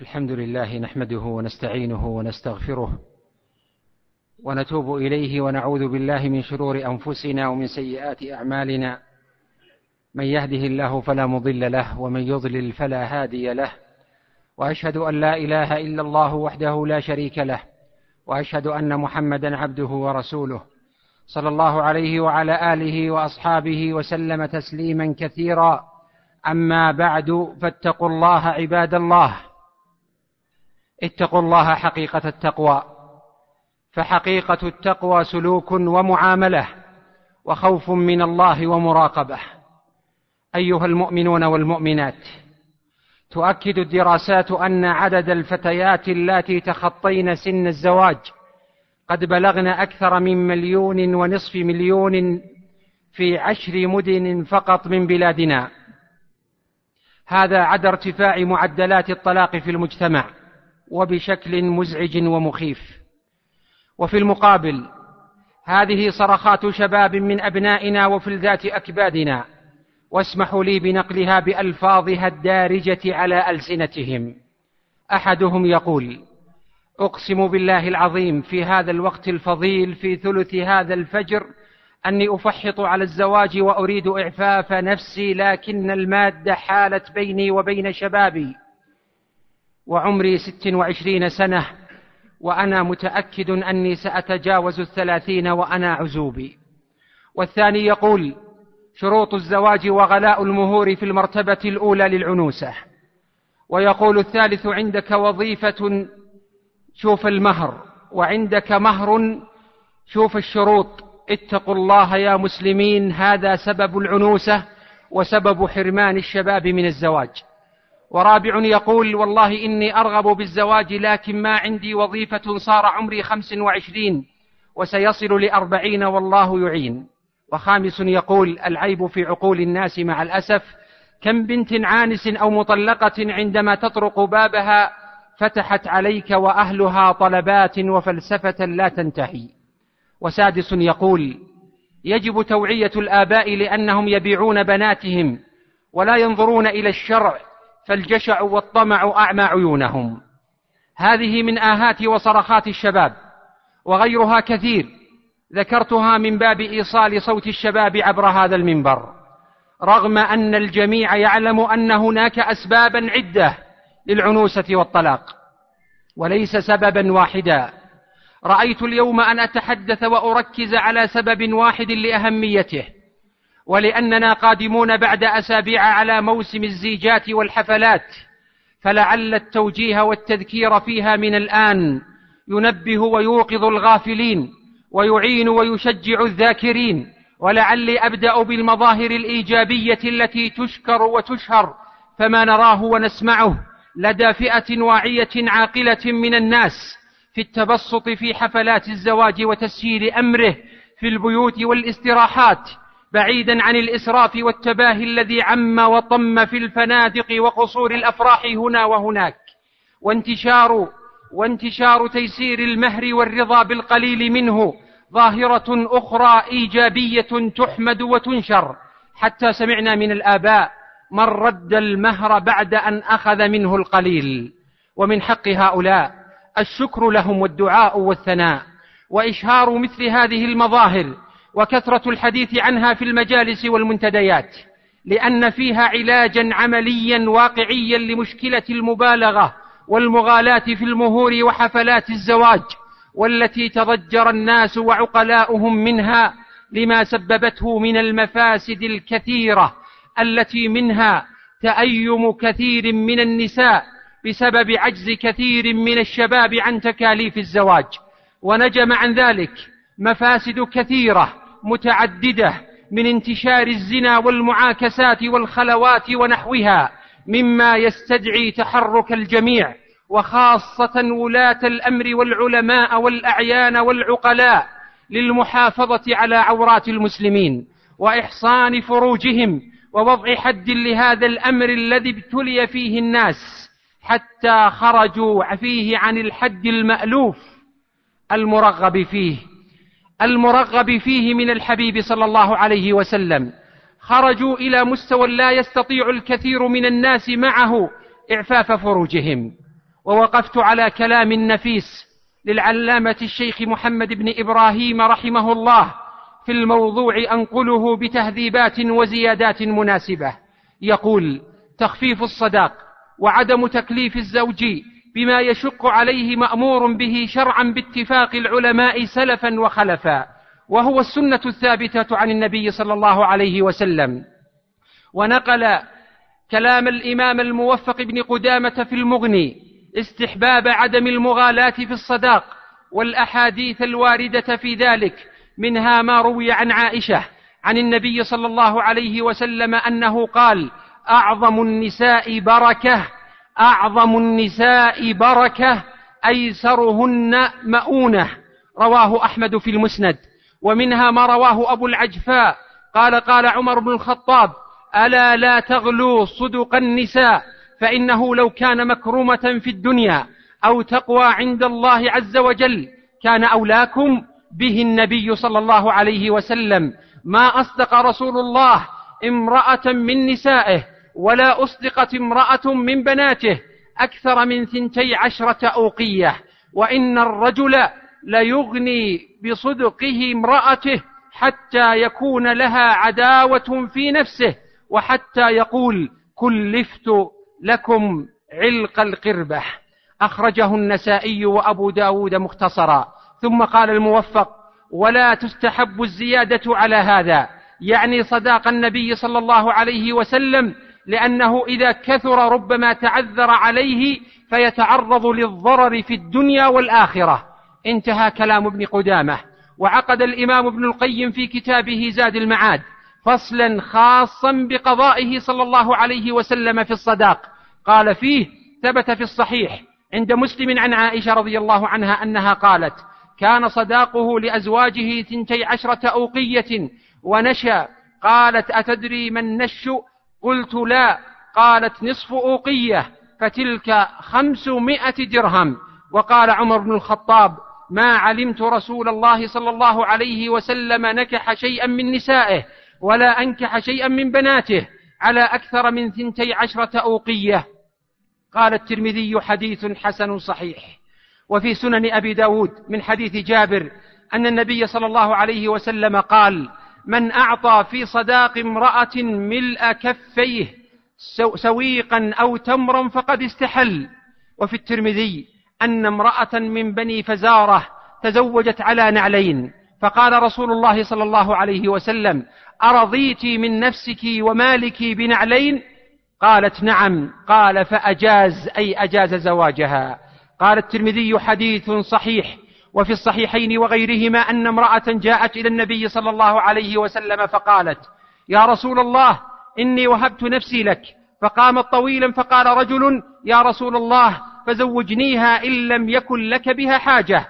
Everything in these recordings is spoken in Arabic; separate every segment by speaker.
Speaker 1: الحمد لله نحمده ونستعينه ونستغفره ونتوب إليه ونعوذ بالله من شرور أنفسنا ومن سيئات أعمالنا. من يهده الله فلا مضل له ومن يضلل فلا هادي له. وأشهد أن لا إله إلا الله وحده لا شريك له. وأشهد أن محمدا عبده ورسوله. صلى الله عليه وعلى آله وأصحابه وسلم تسليما كثيرا. أما بعد فاتقوا الله عباد الله. اتقوا الله حقيقة التقوى. فحقيقة التقوى سلوك ومعاملة وخوف من الله ومراقبة. أيها المؤمنون والمؤمنات تؤكد الدراسات أن عدد الفتيات اللاتي تخطين سن الزواج قد بلغن أكثر من مليون ونصف مليون في عشر مدن فقط من بلادنا. هذا عدا ارتفاع معدلات الطلاق في المجتمع. وبشكل مزعج ومخيف. وفي المقابل هذه صرخات شباب من أبنائنا وفلذات أكبادنا واسمحوا لي بنقلها بالفاظها الدارجه على ألسنتهم. أحدهم يقول أقسم بالله العظيم في هذا الوقت الفضيل في ثلث هذا الفجر أني أفحط على الزواج وأريد إعفاف نفسي لكن المادة حالت بيني وبين شبابي. وعمري ست وعشرين سنة وأنا متأكد أني سأتجاوز الثلاثين وأنا عزوبي. والثاني يقول شروط الزواج وغلاء المهور في المرتبة الأولى للعنوسة. ويقول الثالث عندك وظيفة شوف المهر. وعندك مهر شوف الشروط. اتقوا الله يا مسلمين هذا سبب العنوسة وسبب حرمان الشباب من الزواج. ورابع يقول والله إني أرغب بالزواج لكن ما عندي وظيفة صار عمري خمس وعشرين وسيصل لأربعين والله يعين. وخامس يقول العيب في عقول الناس مع الأسف. كم بنت عانس أو مطلقة عندما تطرق بابها فتحت عليك وأهلها طلبات وفلسفة لا تنتهي. وسادس يقول يجب توعية الآباء لأنهم يبيعون بناتهم ولا ينظرون إلى الشرع فالجشع والطمع أعمى عيونهم. هذه من آهات وصرخات الشباب وغيرها كثير. ذكرتها من باب إيصال صوت الشباب عبر هذا المنبر. رغم أن الجميع يعلم أن هناك أسبابا عدة للعنوسة والطلاق وليس سببا واحدا. رأيت اليوم أن أتحدث وأركز على سبب واحد لأهميته. ولأننا قادمون بعد أسابيع على موسم الزيجات والحفلات فلعل التوجيه والتذكير فيها من الآن ينبه ويوقظ الغافلين ويعين ويشجع الذاكرين ولعلي أبدأ بالمظاهر الإيجابية التي تشكر وتشهر فما نراه ونسمعه لدى فئة واعية عاقلة من الناس في التبسط في حفلات الزواج وتسيير أمره في البيوت والاستراحات بعيدا عن الإسراف والتباهي الذي عم وطم في الفنادق وقصور الأفراح هنا وهناك. وانتشار وانتشار تيسير المهر والرضا بالقليل منه ظاهرة أخرى إيجابية تحمد وتنشر. حتى سمعنا من الآباء من رد المهر بعد أن أخذ منه القليل؟ ومن حق هؤلاء الشكر لهم والدعاء والثناء. وإشهار مثل هذه المظاهر وكثرة الحديث عنها في المجالس والمنتديات لأن فيها علاجا عمليا واقعيا لمشكلة المبالغة والمغالاة في المهور وحفلات الزواج والتي تضجر الناس وعقلاؤهم منها لما سببته من المفاسد الكثيرة التي منها تأيم كثير من النساء بسبب عجز كثير من الشباب عن تكاليف الزواج. ونجم عن ذلك مفاسد كثيرة متعددة من انتشار الزنا والمعاكسات والخلوات ونحوها مما يستدعي تحرك الجميع وخاصة ولاة الأمر والعلماء والأعيان والعقلاء للمحافظة على عورات المسلمين وإحصان فروجهم ووضع حد لهذا الأمر الذي ابتلي فيه الناس حتى خرجوا فيه عن الحد المألوف المرغب فيه. المرغب فيه من الحبيب صلى الله عليه وسلم. خرجوا إلى مستوى لا يستطيع الكثير من الناس معه إعفاف فروجهم. ووقفت على كلام نفيس للعلامة الشيخ محمد بن إبراهيم رحمه الله في الموضوع أنقله بتهذيبات وزيادات مناسبة. يقول تخفيف الصداق وعدم تكليف الزوج بما يشق عليه مأمور به شرعا باتفاق العلماء سلفا وخلفا وهو السنة الثابتة عن النبي صلى الله عليه وسلم. ونقل كلام الإمام الموفق بن قدامة في المغني استحباب عدم المغالاة في الصداق والأحاديث الواردة في ذلك منها ما روي عن عائشة عن النبي صلى الله عليه وسلم أنه قال أعظم النساء بركة. أعظم النساء بركة أيسرهن مؤونة. رواه أحمد في المسند. ومنها ما رواه أبو العجفاء. قال قال عمر بن الخطاب ألا لا تغلوا صدق النساء فإنه لو كان مكرومة في الدنيا أو تقوى عند الله عز وجل كان أولاكم به النبي صلى الله عليه وسلم. ما أصدق رسول الله امرأة من نسائه. ولا أصدقت امرأة من بناته أكثر من ثنتي عشرة أوقية وإن الرجل ليغني بصدقه امرأته حتى يكون لها عداوة في نفسه وحتى يقول كلفت لكم علق القربة. أخرجه النسائي وأبو داود مختصرا. ثم قال الموفق ولا تستحب الزيادة على هذا. يعني صداق النبي صلى الله عليه وسلم لأنه إذا كثر ربما تعذر عليه فيتعرض للضرر في الدنيا والآخرة. انتهى كلام ابن قدامة. وعقد الإمام ابن القيم في كتابه زاد المعاد فصلا خاصا بقضائه صلى الله عليه وسلم في الصداق. قال فيه ثبت في الصحيح عند مسلم عن عائشة رضي الله عنها أنها قالت كان صداقه لأزواجه ثنتي عشرة أوقية ونشأ. قالت أتدري ما النش قلت لا قالت نصف أوقية فتلك خمسمائة درهم. وقال عمر بن الخطاب ما علمت رسول الله صلى الله عليه وسلم نكح شيئا من نسائه ولا أنكح شيئا من بناته على أكثر من ثنتي عشرة أوقية. قال الترمذي حديث حسن صحيح. وفي سنن أبي داود من حديث جابر أن النبي صلى الله عليه وسلم قال من أعطى في صداق امرأة ملء كفيه سويقا أو تمرا فقد استحل. وفي الترمذي أن امرأة من بني فزارة تزوجت على نعلين. فقال رسول الله صلى الله عليه وسلم أرضيت من نفسك ومالك بنعلين؟ قالت نعم. قال فأجاز أي أجاز زواجها. قال الترمذي حديث صحيح. وفي الصحيحين وغيرهما أن امرأة جاءت إلى النبي صلى الله عليه وسلم فقالت يا رسول الله إني وهبت نفسي لك. فقامت طويلا فقال رجل يا رسول الله فزوجنيها إن لم يكن لك بها حاجة.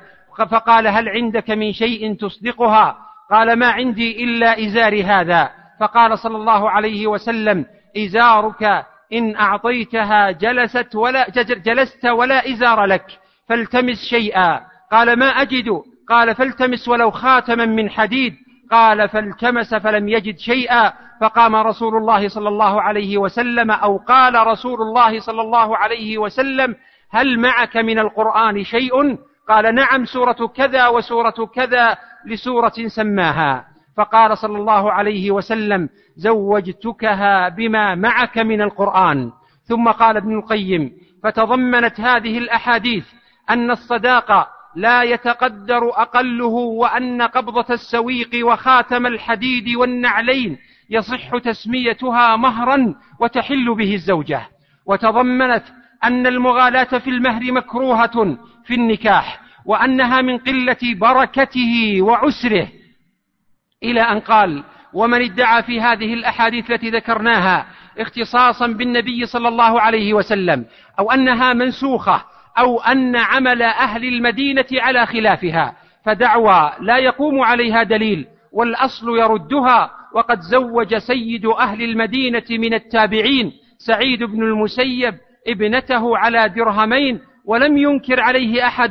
Speaker 1: فقال هل عندك من شيء تصدقها؟ قال ما عندي إلا إزاري هذا. فقال صلى الله عليه وسلم إزارك إن أعطيتها جلست ولا جلست ولا إزار لك فالتمس شيئا. قال ما أجد. قال فالتمس ولو خاتما من حديد. قال فالتمس فلم يجد شيئا. فقام رسول الله صلى الله عليه وسلم أو قال رسول الله صلى الله عليه وسلم هل معك من القرآن شيء؟ قال نعم سورة كذا وسورة كذا لسورة سماها. فقال صلى الله عليه وسلم زوجتكها بما معك من القرآن. ثم قال ابن القيم فتضمنت هذه الأحاديث أن الصداقة لا يتقدر أقله وأن قبضة السويق وخاتم الحديد والنعلين يصح تسميتها مهرا وتحل به الزوجة. وتضمنت أن المغالاة في المهر مكروهة في النكاح وأنها من قلة بركته وعسره. إلى أن قال ومن ادعى في هذه الأحاديث التي ذكرناها اختصاصا بالنبي صلى الله عليه وسلم أو أنها منسوخة أو أن عمل أهل المدينة على خلافها فدعوى لا يقوم عليها دليل والأصل يردها وقد زوج سيد أهل المدينة من التابعين سعيد بن المسيب ابنته على درهمين ولم ينكر عليه أحد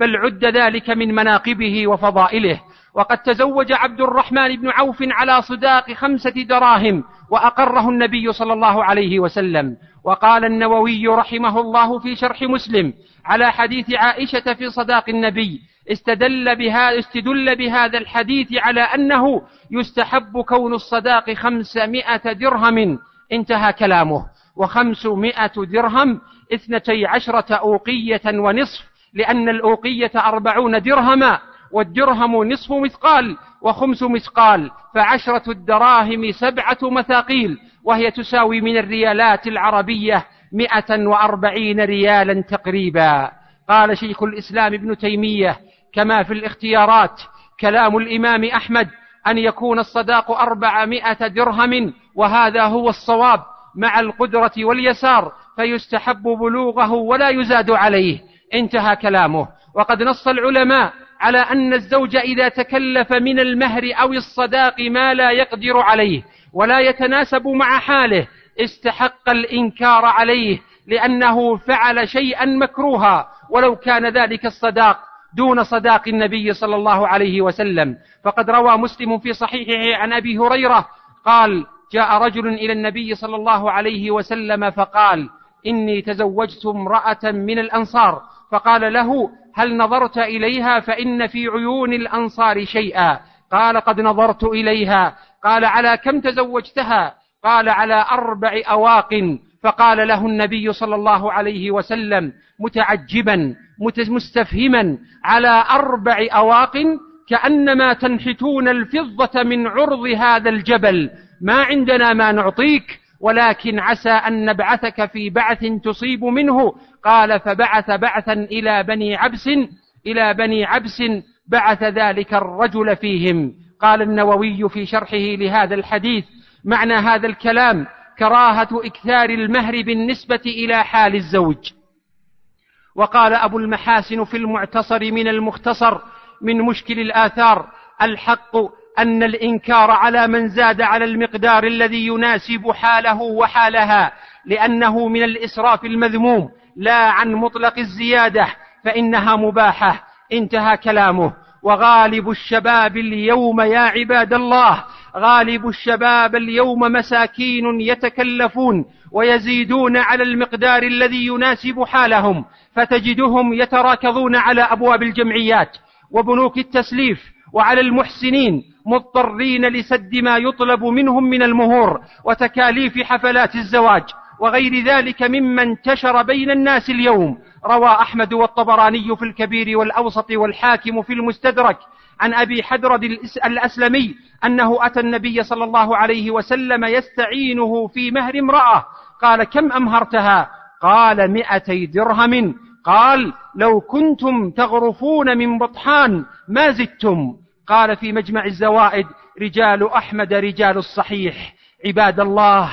Speaker 1: بل عد ذلك من مناقبه وفضائله. وقد تزوج عبد الرحمن بن عوف على صداق خمسة دراهم وأقره النبي صلى الله عليه وسلم. وقال النووي رحمه الله في شرح مسلم على حديث عائشة في صداق النبي استدل بهذا استدل بهذا الحديث على أنه يستحب كون الصداق خمسمائة درهم. انتهى كلامه. وخمسمائة درهم اثنتي عشرة أوقية ونصف لأن الأوقية أربعون درهما. والدرهم نصف مثقال وخمس مثقال فعشرة الدراهم سبعة مثاقيل وهي تساوي من الريالات العربية مئة وأربعين ريالا تقريبا. قال شيخ الإسلام ابن تيمية كما في الاختيارات كلام الإمام أحمد أن يكون الصداق أربعمائة درهم وهذا هو الصواب مع القدرة واليسار فيستحب بلوغه ولا يزاد عليه. انتهى كلامه. وقد نص العلماء على أن الزوج إذا تكلف من المهر أو الصداق ما لا يقدر عليه ولا يتناسب مع حاله استحق الإنكار عليه لأنه فعل شيئا مكروها ولو كان ذلك الصداق دون صداق النبي صلى الله عليه وسلم. فقد روى مسلم في صحيحه عن أبي هريرة قال جاء رجل إلى النبي صلى الله عليه وسلم فقال إني تزوجت امرأة من الأنصار فقال له هل نظرت إليها فإن في عيون الأنصار شيئا؟ قال قد نظرت إليها. قال على كم تزوجتها؟ قال على أربع أواق. فقال له النبي صلى الله عليه وسلم متعجبا مستفهما على أربع أواق كأنما تنحتون الفضة من عرض هذا الجبل. ما عندنا ما نعطيك ولكن عسى أن نبعثك في بعث تصيب منه. قال فبعث بعثا إلى بني عبس إلى بني عبس بعث ذلك الرجل فيهم. قال النووي في شرحه لهذا الحديث معنى هذا الكلام كراهة إكثار المهر بالنسبة إلى حال الزوج. وقال أبو المحاسن في المعتصر من المختصر من مشكل الآثار الحق أن الإنكار على من زاد على المقدار الذي يناسب حاله وحالها لأنه من الإسراف المذموم لا عن مطلق الزيادة فإنها مباحة انتهى كلامه. وغالب الشباب اليوم يا عباد الله غالب الشباب اليوم مساكين يتكلفون ويزيدون على المقدار الذي يناسب حالهم فتجدهم يتراكضون على أبواب الجمعيات وبنوك التسليف وعلى المحسنين مضطرين لسد ما يطلب منهم من المهور وتكاليف حفلات الزواج وغير ذلك مما انتشر بين الناس اليوم. روى أحمد والطبراني في الكبير والأوسط والحاكم في المستدرك عن أبي حدرد الأسلمي أنه أتى النبي صلى الله عليه وسلم يستعينه في مهر امرأة. قال كم أمهرتها؟ قال مئتي درهم. قال لو كنتم تغرفون من بطحان ما زدتم. قال في مجمع الزوائد رجال أحمد رجال الصحيح. عباد الله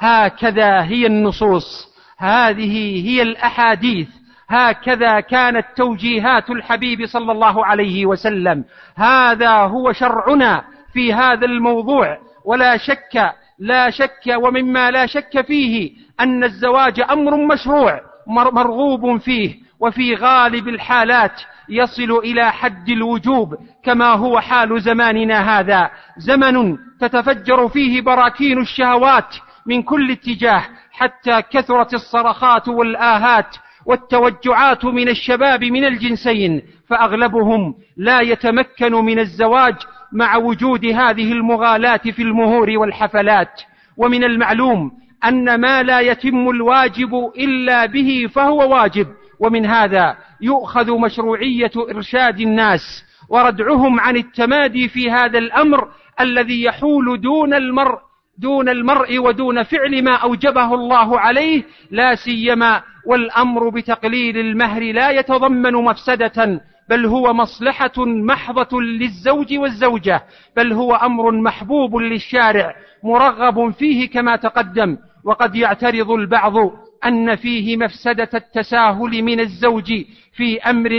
Speaker 1: هكذا هي النصوص. هذه هي الأحاديث. هكذا كانت توجيهات الحبيب صلى الله عليه وسلم. هذا هو شرعنا في هذا الموضوع. ولا شك لا شك ومما لا شك فيه أن الزواج أمر مشروع مرغوب فيه. وفي غالب الحالات يصل إلى حد الوجوب كما هو حال زماننا هذا. زمن تتفجر فيه براكين الشهوات من كل اتجاه حتى كثرت الصرخات والآهات والتوجعات من الشباب من الجنسين فأغلبهم لا يتمكن من الزواج مع وجود هذه المغالاه في المهور والحفلات. ومن المعلوم أن ما لا يتم الواجب إلا به فهو واجب ومن هذا يؤخذ مشروعية إرشاد الناس وردعهم عن التمادي في هذا الأمر الذي يحول دون المرء دون المرء ودون فعل ما أوجبه الله عليه لا سيما والأمر بتقليل المهر لا يتضمن مفسدة بل هو مصلحة محضة للزوج والزوجة بل هو أمر محبوب للشارع مرغب فيه كما تقدم. وقد يعترض البعض أن فيه مفسدة التساهل من الزوج في أمر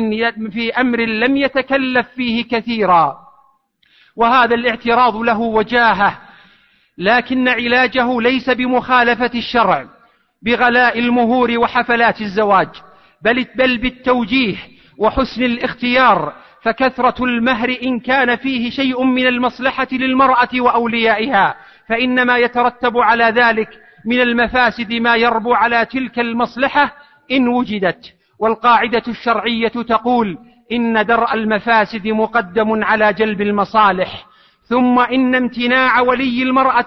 Speaker 1: في أمر لم يتكلف فيه كثيرا. وهذا الاعتراض له وجاهة لكن علاجه ليس بمخالفة الشرع بغلاء المهور وحفلات الزواج بل, بل بالتوجيه وحسن الاختيار فكثرة المهر إن كان فيه شيء من المصلحة للمرأة وأوليائها فإنما يترتب على ذلك من المفاسد ما يربو على تلك المصلحة إن وجدت. والقاعدة الشرعية تقول إن درء المفاسد مقدم على جلب المصالح ثم إن امتناع ولي المرأة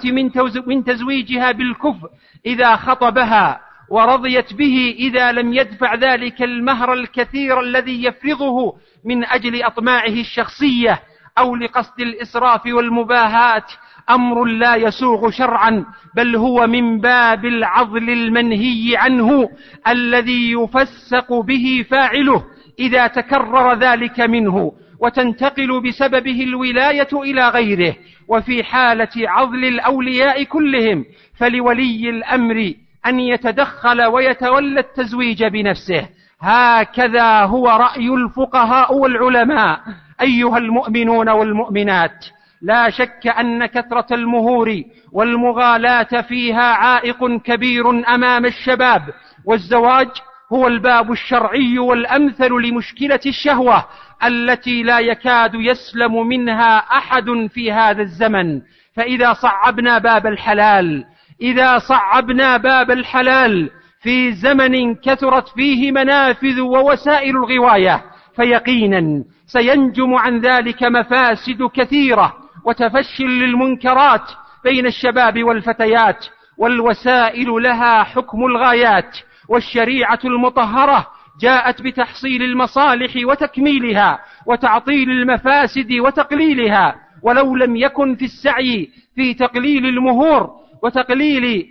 Speaker 1: من تزويجها بالكفء إذا خطبها ورضيت به إذا لم يدفع ذلك المهر الكثير الذي يفرضه من أجل أطماعه الشخصية أو لقصد الإسراف والمباهات أمر لا يسوغ شرعا بل هو من باب العضل المنهي عنه الذي يفسق به فاعله إذا تكرر ذلك منه وتنتقل بسببه الولاية إلى غيره وفي حالة عضل الأولياء كلهم فلولي الأمر أن يتدخل ويتولى التزويج بنفسه. هكذا هو رأي الفقهاء والعلماء أيها المؤمنون والمؤمنات. لا شك أن كثرة المهور والمغالاة فيها عائق كبير أمام الشباب والزواج هو الباب الشرعي والأمثل لمشكلة الشهوة التي لا يكاد يسلم منها أحد في هذا الزمن. فإذا صعبنا باب الحلال إذا صعبنا باب الحلال في زمن كثرت فيه منافذ ووسائل الغواية فيقينا سينجم عن ذلك مفاسد كثيرة وتفشي للمنكرات بين الشباب والفتيات والوسائل لها حكم الغايات والشريعة المطهرة جاءت بتحصيل المصالح وتكميلها وتعطيل المفاسد وتقليلها ولو لم يكن في السعي في تقليل المهور وتقليل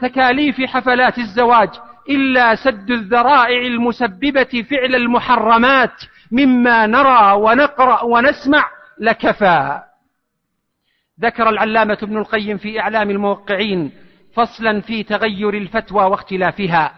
Speaker 1: تكاليف حفلات الزواج إلا سد الذرائع المسببة فعل المحرمات مما نرى ونقرأ ونسمع لكفى. ذكر العلامة ابن القيم في إعلام الموقعين فصلا في تغير الفتوى واختلافها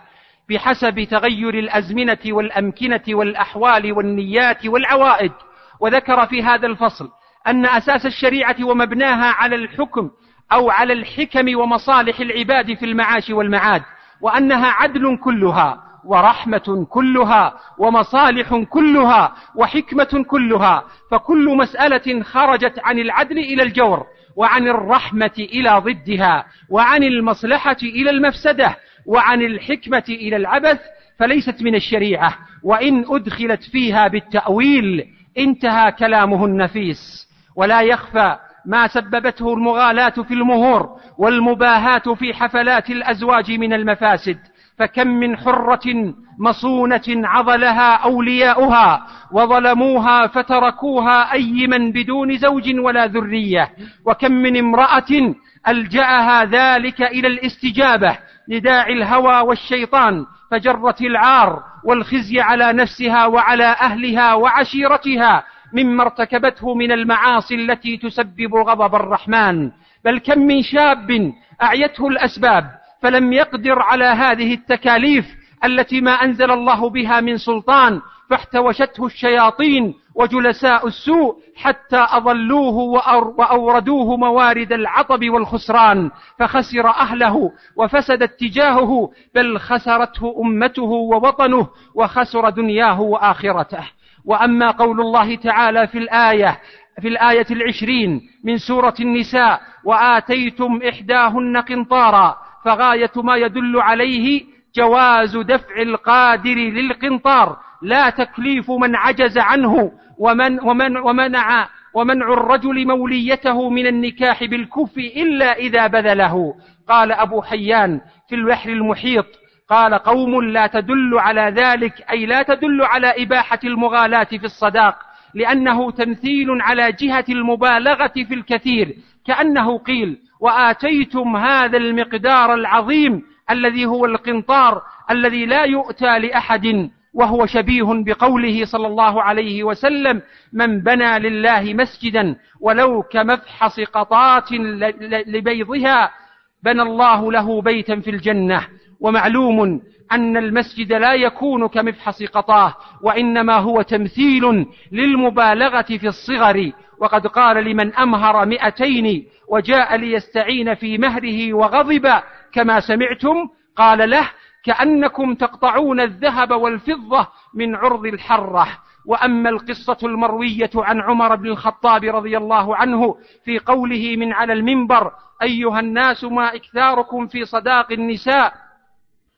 Speaker 1: بحسب تغير الأزمنة والأمكنة والأحوال والنيات والعوائد. وذكر في هذا الفصل أن أساس الشريعة ومبناها على الحكم أو على الحكم ومصالح العباد في المعاش والمعاد وأنها عدل كلها. ورحمة كلها ومصالح كلها وحكمة كلها فكل مسألة خرجت عن العدل إلى الجور وعن الرحمة إلى ضدها وعن المصلحة إلى المفسدة وعن الحكمة إلى العبث فليست من الشريعة. وإن أدخلت فيها بالتأويل انتهى كلامه النفيس. ولا يخفى ما سببته المغالاة في المهور والمباهاة في حفلات الأزواج من المفاسد. فكم من حرة مصونة عضلها أولياؤها وظلموها فتركوها أيما بدون زوج ولا ذرية وكم من امرأة ألجأها ذلك إلى الاستجابة لداعي الهوى والشيطان فجرت العار والخزي على نفسها وعلى أهلها وعشيرتها مما ارتكبته من المعاصي التي تسبب غضب الرحمن. بل كم من شاب أعيته الأسباب فلم يقدر على هذه التكاليف التي ما أنزل الله بها من سلطان فاحتوشته الشياطين وجلساء السوء حتى أضلوه وأوردوه موارد العطب والخسران فخسر أهله وفسد اتجاهه بل خسرته أمته ووطنه وخسر دنياه وآخرته. وأما قول الله تعالى في الآية في الآية العشرين من سورة النساء وآتيتم إحداهن قنطارا فغاية ما يدل عليه جواز دفع القادر للقنطار. لا تكليف من عجز عنه ومن ومن ومنع ومنع الرجل موليته من النكاح بالكف إلا إذا بذله. قال أبو حيان في البحر المحيط. قال قوم لا تدل على ذلك أي لا تدل على إباحة المغالاة في الصداق لأنه تمثيل على جهة المبالغة في الكثير. كأنه قيل وآتيتم هذا المقدار العظيم الذي هو القنطار الذي لا يؤتى لأحد وهو شبيه بقوله صلى الله عليه وسلم من بنى لله مسجدا ولو كمفحص قطات لبيضها بنى الله له بيتا في الجنة ومعلوم أن المسجد لا يكون كمفحص قطاه وإنما هو تمثيل للمبالغة في الصغر. وقد قال لمن أمهر مئتين وجاء ليستعين في مهره وغضب كما سمعتم قال له كأنكم تقطعون الذهب والفضة من عرض الحرة. وأما القصة المروية عن عمر بن الخطاب رضي الله عنه في قوله من على المنبر أيها الناس ما إكثاركم في صداق النساء؟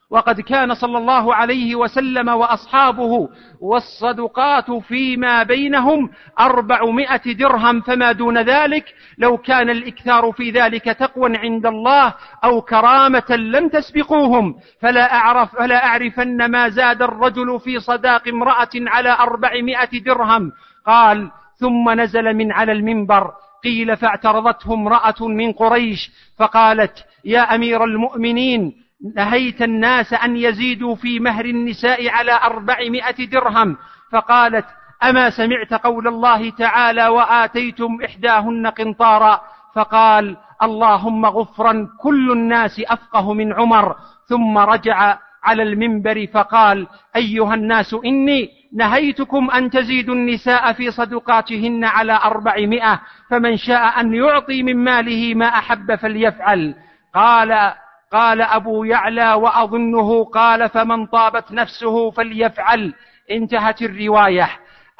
Speaker 1: وقد كان صلى الله عليه وسلم وأصحابه والصدقات فيما بينهم أربعمائة درهم فما دون ذلك لو كان الإكثار في ذلك تقوى عند الله أو كرامة لم تسبقوهم فلا أعرف فلا أعرفن ما زاد الرجل في صداق امرأة على أربعمائة درهم. قال ثم نزل من على المنبر قيل فاعترضته امرأة من قريش فقالت يا أمير المؤمنين نهيت الناس أن يزيدوا في مهر النساء على أربعمائة درهم فقالت أما سمعت قول الله تعالى وآتيتم إحداهن قنطارا؟ فقال اللهم غفرا كل الناس أفقه من عمر. ثم رجع على المنبر فقال أيها الناس إني نهيتكم أن تزيدوا النساء في صدقاتهن على أربعمائة فمن شاء أن يعطي من ماله ما أحب فليفعل. قال قال أبو يعلى وأظنه قال فمن طابت نفسه فليفعل. انتهت الرواية.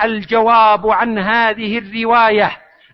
Speaker 1: الجواب عن هذه الرواية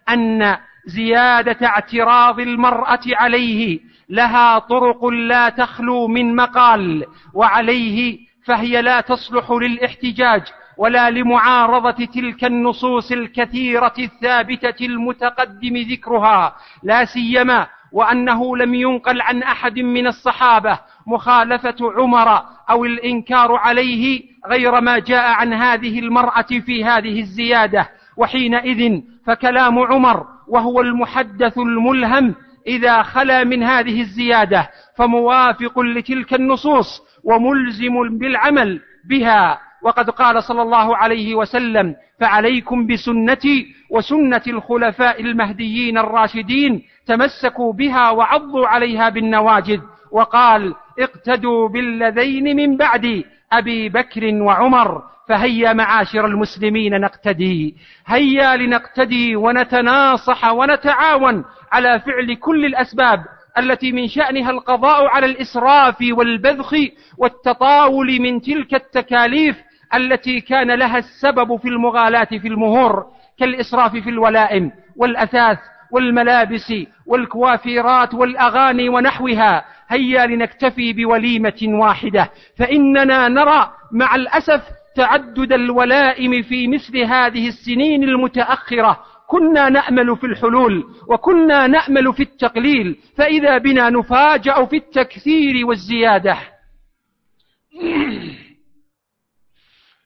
Speaker 1: أن زيادة اعتراض المرأة عليه لها طرق لا تخلو من مقال وعليه فهي لا تصلح للاحتجاج ولا لمعارضة تلك النصوص الكثيرة الثابتة المتقدم ذكرها لا سيما وأنه لم ينقل عن أحد من الصحابة مخالفة عمر أو الإنكار عليه غير ما جاء عن هذه المرأة في هذه الزيادة. وحينئذ فكلام عمر وهو المحدث الملهم إذا خلا من هذه الزيادة فموافق لتلك النصوص وملزم بالعمل بها. وقد قال صلى الله عليه وسلم فعليكم بسنتي وسنة الخلفاء المهديين الراشدين تمسكوا بها وعضوا عليها بالنواجذ. وقال اقتدوا بالذين من بعد أبي بكر وعمر فهيا معاشر المسلمين نقتدي هيا لنقتدي ونتناصح ونتعاون على فعل كل الأسباب التي من شأنها القضاء على الإسراف والبذخ والتطاول من تلك التكاليف التي كان لها السبب في المغالاة في المهور كالإسراف في الولائم والأثاث والملابس والكوافيرات والأغاني ونحوها. هيا لنكتفي بوليمة واحدة. فإننا نرى مع الأسف تعدد الولائم في مثل هذه السنين المتأخرة. كنا نأمل في الحلول وكنا نأمل في التقليل. فإذا بنا نفاجأ في التكثير والزيادة.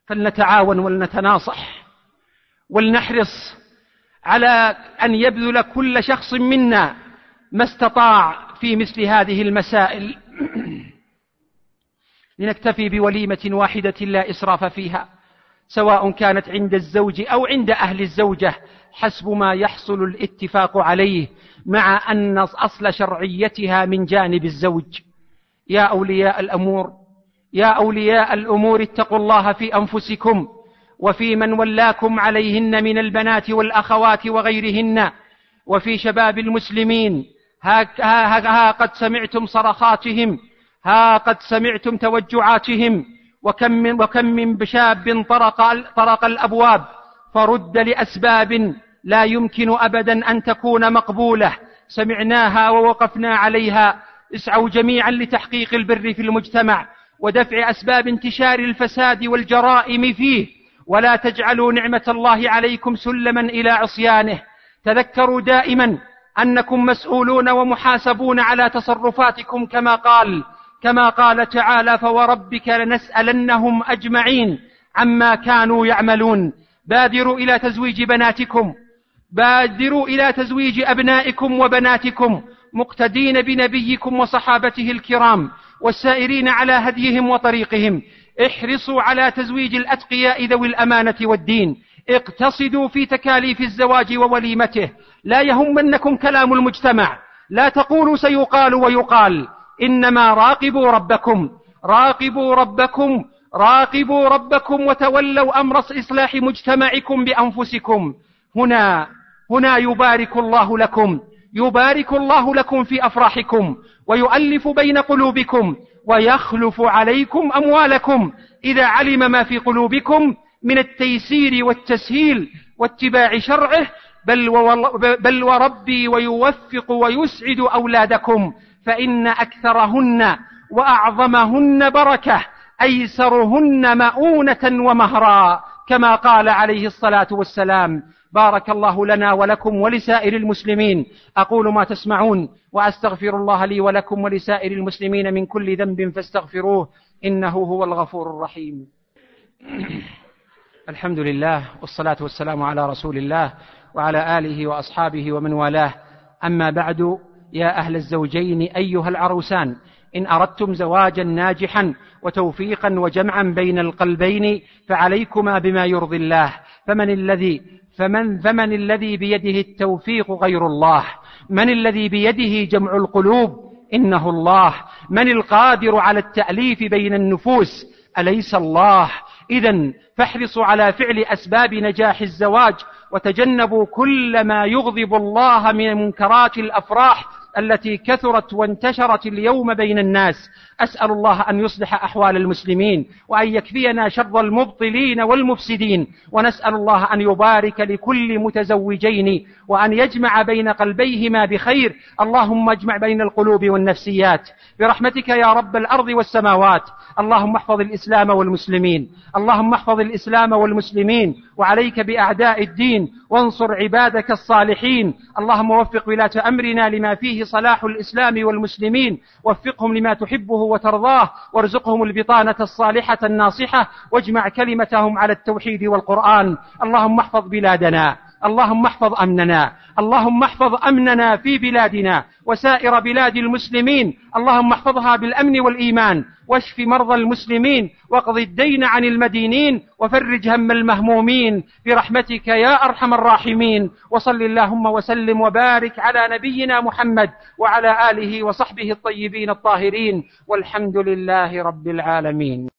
Speaker 1: فلنتعاون ولنتناصح ولنحرص على أن يبذل كل شخص منا ما استطاع في مثل هذه المسائل. لنكتفي بوليمة واحدة لا إسراف فيها سواء كانت عند الزوج أو عند أهل الزوجة حسب ما يحصل الاتفاق عليه مع أن أصل شرعيتها من جانب الزوج. يا أولياء الأمور يا أولياء الأمور اتقوا الله في أنفسكم وفي من ولاكم عليهن من البنات والأخوات وغيرهن وفي شباب المسلمين. ها, ها, ها قد سمعتم صرخاتهم ها قد سمعتم توجعاتهم. وكم من, وكم من شاب طرق, طرق الأبواب فرد لأسباب لا يمكن أبدا أن تكون مقبولة. سمعناها ووقفنا عليها. اسعوا جميعا لتحقيق البر في المجتمع. ودفع أسباب انتشار الفساد والجرائم فيه. ولا تجعلوا نعمة الله عليكم سلما إلى عصيانه. تذكروا دائما أنكم مسؤولون ومحاسبون على تصرفاتكم كما قال كما قال تعالى فوربك لنسألنهم أجمعين عما كانوا يعملون بادروا إلى تزويج بناتكم. بادروا إلى تزويج أبنائكم وبناتكم مقتدين بنبيكم وصحابته الكرام. والسائرين على هديهم وطريقهم. احرصوا على تزويج الأتقياء ذوي الأمانة والدين. اقتصدوا في تكاليف الزواج ووليمته. لا يهمنكم كلام المجتمع. لا تقولوا سيقال ويقال. إنما راقبوا ربكم. راقبوا ربكم. راقبوا ربكم وتولوا أمر إصلاح مجتمعكم بأنفسكم. هنا هنا يبارك الله لكم. يبارك الله لكم في أفراحكم ويؤلف بين قلوبكم ويخلف عليكم أموالكم. إذا علم ما في قلوبكم
Speaker 2: من التيسير والتسهيل واتباع شرعه بل, بل وربي ويوفق ويسعد أولادكم فإن أكثرهن وأعظمهن بركة أيسرهن مؤونة ومهرا كما قال عليه الصلاة والسلام. بارك الله لنا ولكم ولسائر المسلمين. أقول ما تسمعون وأستغفر الله لي ولكم ولسائر المسلمين من كل ذنب فاستغفروه إنه هو الغفور الرحيم. الحمد لله والصلاة والسلام على رسول الله وعلى آله وأصحابه ومن والاه. أما بعد يا أهل الزوجين أيها العروسان إن أردتم زواجا ناجحا وتوفيقا وجمعا بين القلبين فعليكما بما يرضي الله. فمن الذي فمن فمن الذي بيده التوفيق غير الله؟ من الذي بيده جمع القلوب؟ إنه الله. من القادر على التأليف بين النفوس؟ أليس الله؟ اذا فاحرصوا على فعل أسباب نجاح الزواج وتجنبوا كل ما يغضب الله من منكرات الأفراح التي كثرت وانتشرت اليوم بين الناس. أسأل الله أن يصلح أحوال المسلمين وأن يكفينا شر المبطلين والمفسدين. ونسأل الله أن يبارك لكل متزوجين وأن يجمع بين قلبيهما بخير. اللهم اجمع بين القلوب والنفسيات. برحمتك يا رب الأرض والسماوات. اللهم احفظ الإسلام والمسلمين. اللهم احفظ الإسلام والمسلمين. وعليك بأعداء الدين. وانصر عبادك الصالحين. اللهم وفق ولاة أمرنا لما فيه صلاح الإسلام والمسلمين. وفقهم لما تحبه وترضاه وارزقهم البطانة الصالحة الناصحة واجمع كلمتهم على التوحيد والقرآن. اللهم احفظ بلادنا. اللهم احفظ أمننا اللهم احفظ أمننا في بلادنا وسائر بلاد المسلمين اللهم احفظها بالأمن والإيمان واشف مرضى المسلمين واقض الدين عن المدينين وفرج هم المهمومين برحمتك يا أرحم الراحمين وصل اللهم وسلم وبارك على نبينا محمد وعلى آله وصحبه الطيبين الطاهرين والحمد لله رب العالمين.